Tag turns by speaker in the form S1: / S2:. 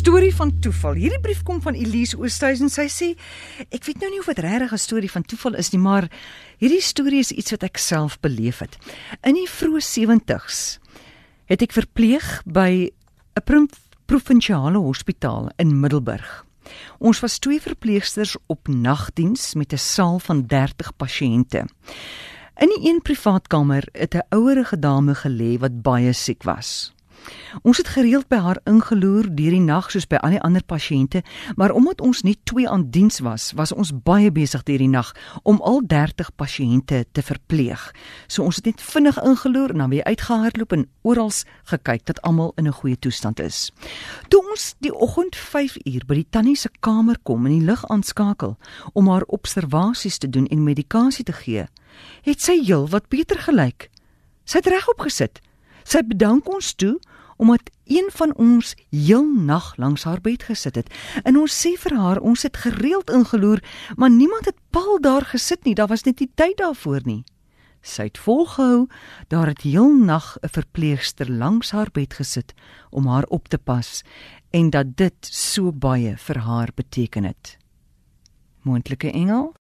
S1: storie van toeval. Hierdie brief kom van Elise Oosthuizen. Sy sê ek weet nou nie of dit regtig 'n storie van toeval is nie, maar hierdie storie is iets wat ek self beleef het. In die vroeë 70's het ek verpleeg by 'n provinsiale hospitaal in Middelburg. Ons was twee verpleegsters op nagdiens met 'n saal van 30 pasiënte. In die een privaat kamer het 'n ouerige dame gelê wat baie siek was. Ons het gereeld by haar ingeloer deur die nag soos by al die ander pasiënte, maar omdat ons nie twee aan diens was, was ons baie besig deur die nag om al 30 pasiënte te verpleeg. So ons het net vinnig ingeloer en dan weer uitgehardloop en oral gekyk dat almal in 'n goeie toestand is. Toe ons die oggend 5 uur by die tannie se kamer kom en die lig aanskakel om haar observasies te doen en medikasie te gee, het sy heel wat beter gelyk. Sy het regop gesit. Sy bedank ons toe omdat een van ons heel nag langs haar bed gesit het. En ons sê vir haar, ons het gereeld ingeloer, maar niemand het paal daar gesit nie. Daar was net nie tyd daarvoor nie. Sy het volgehou, daar het heel nag 'n verpleegster langs haar bed gesit om haar op te pas en dat dit so baie vir haar beteken het. Moontlike engel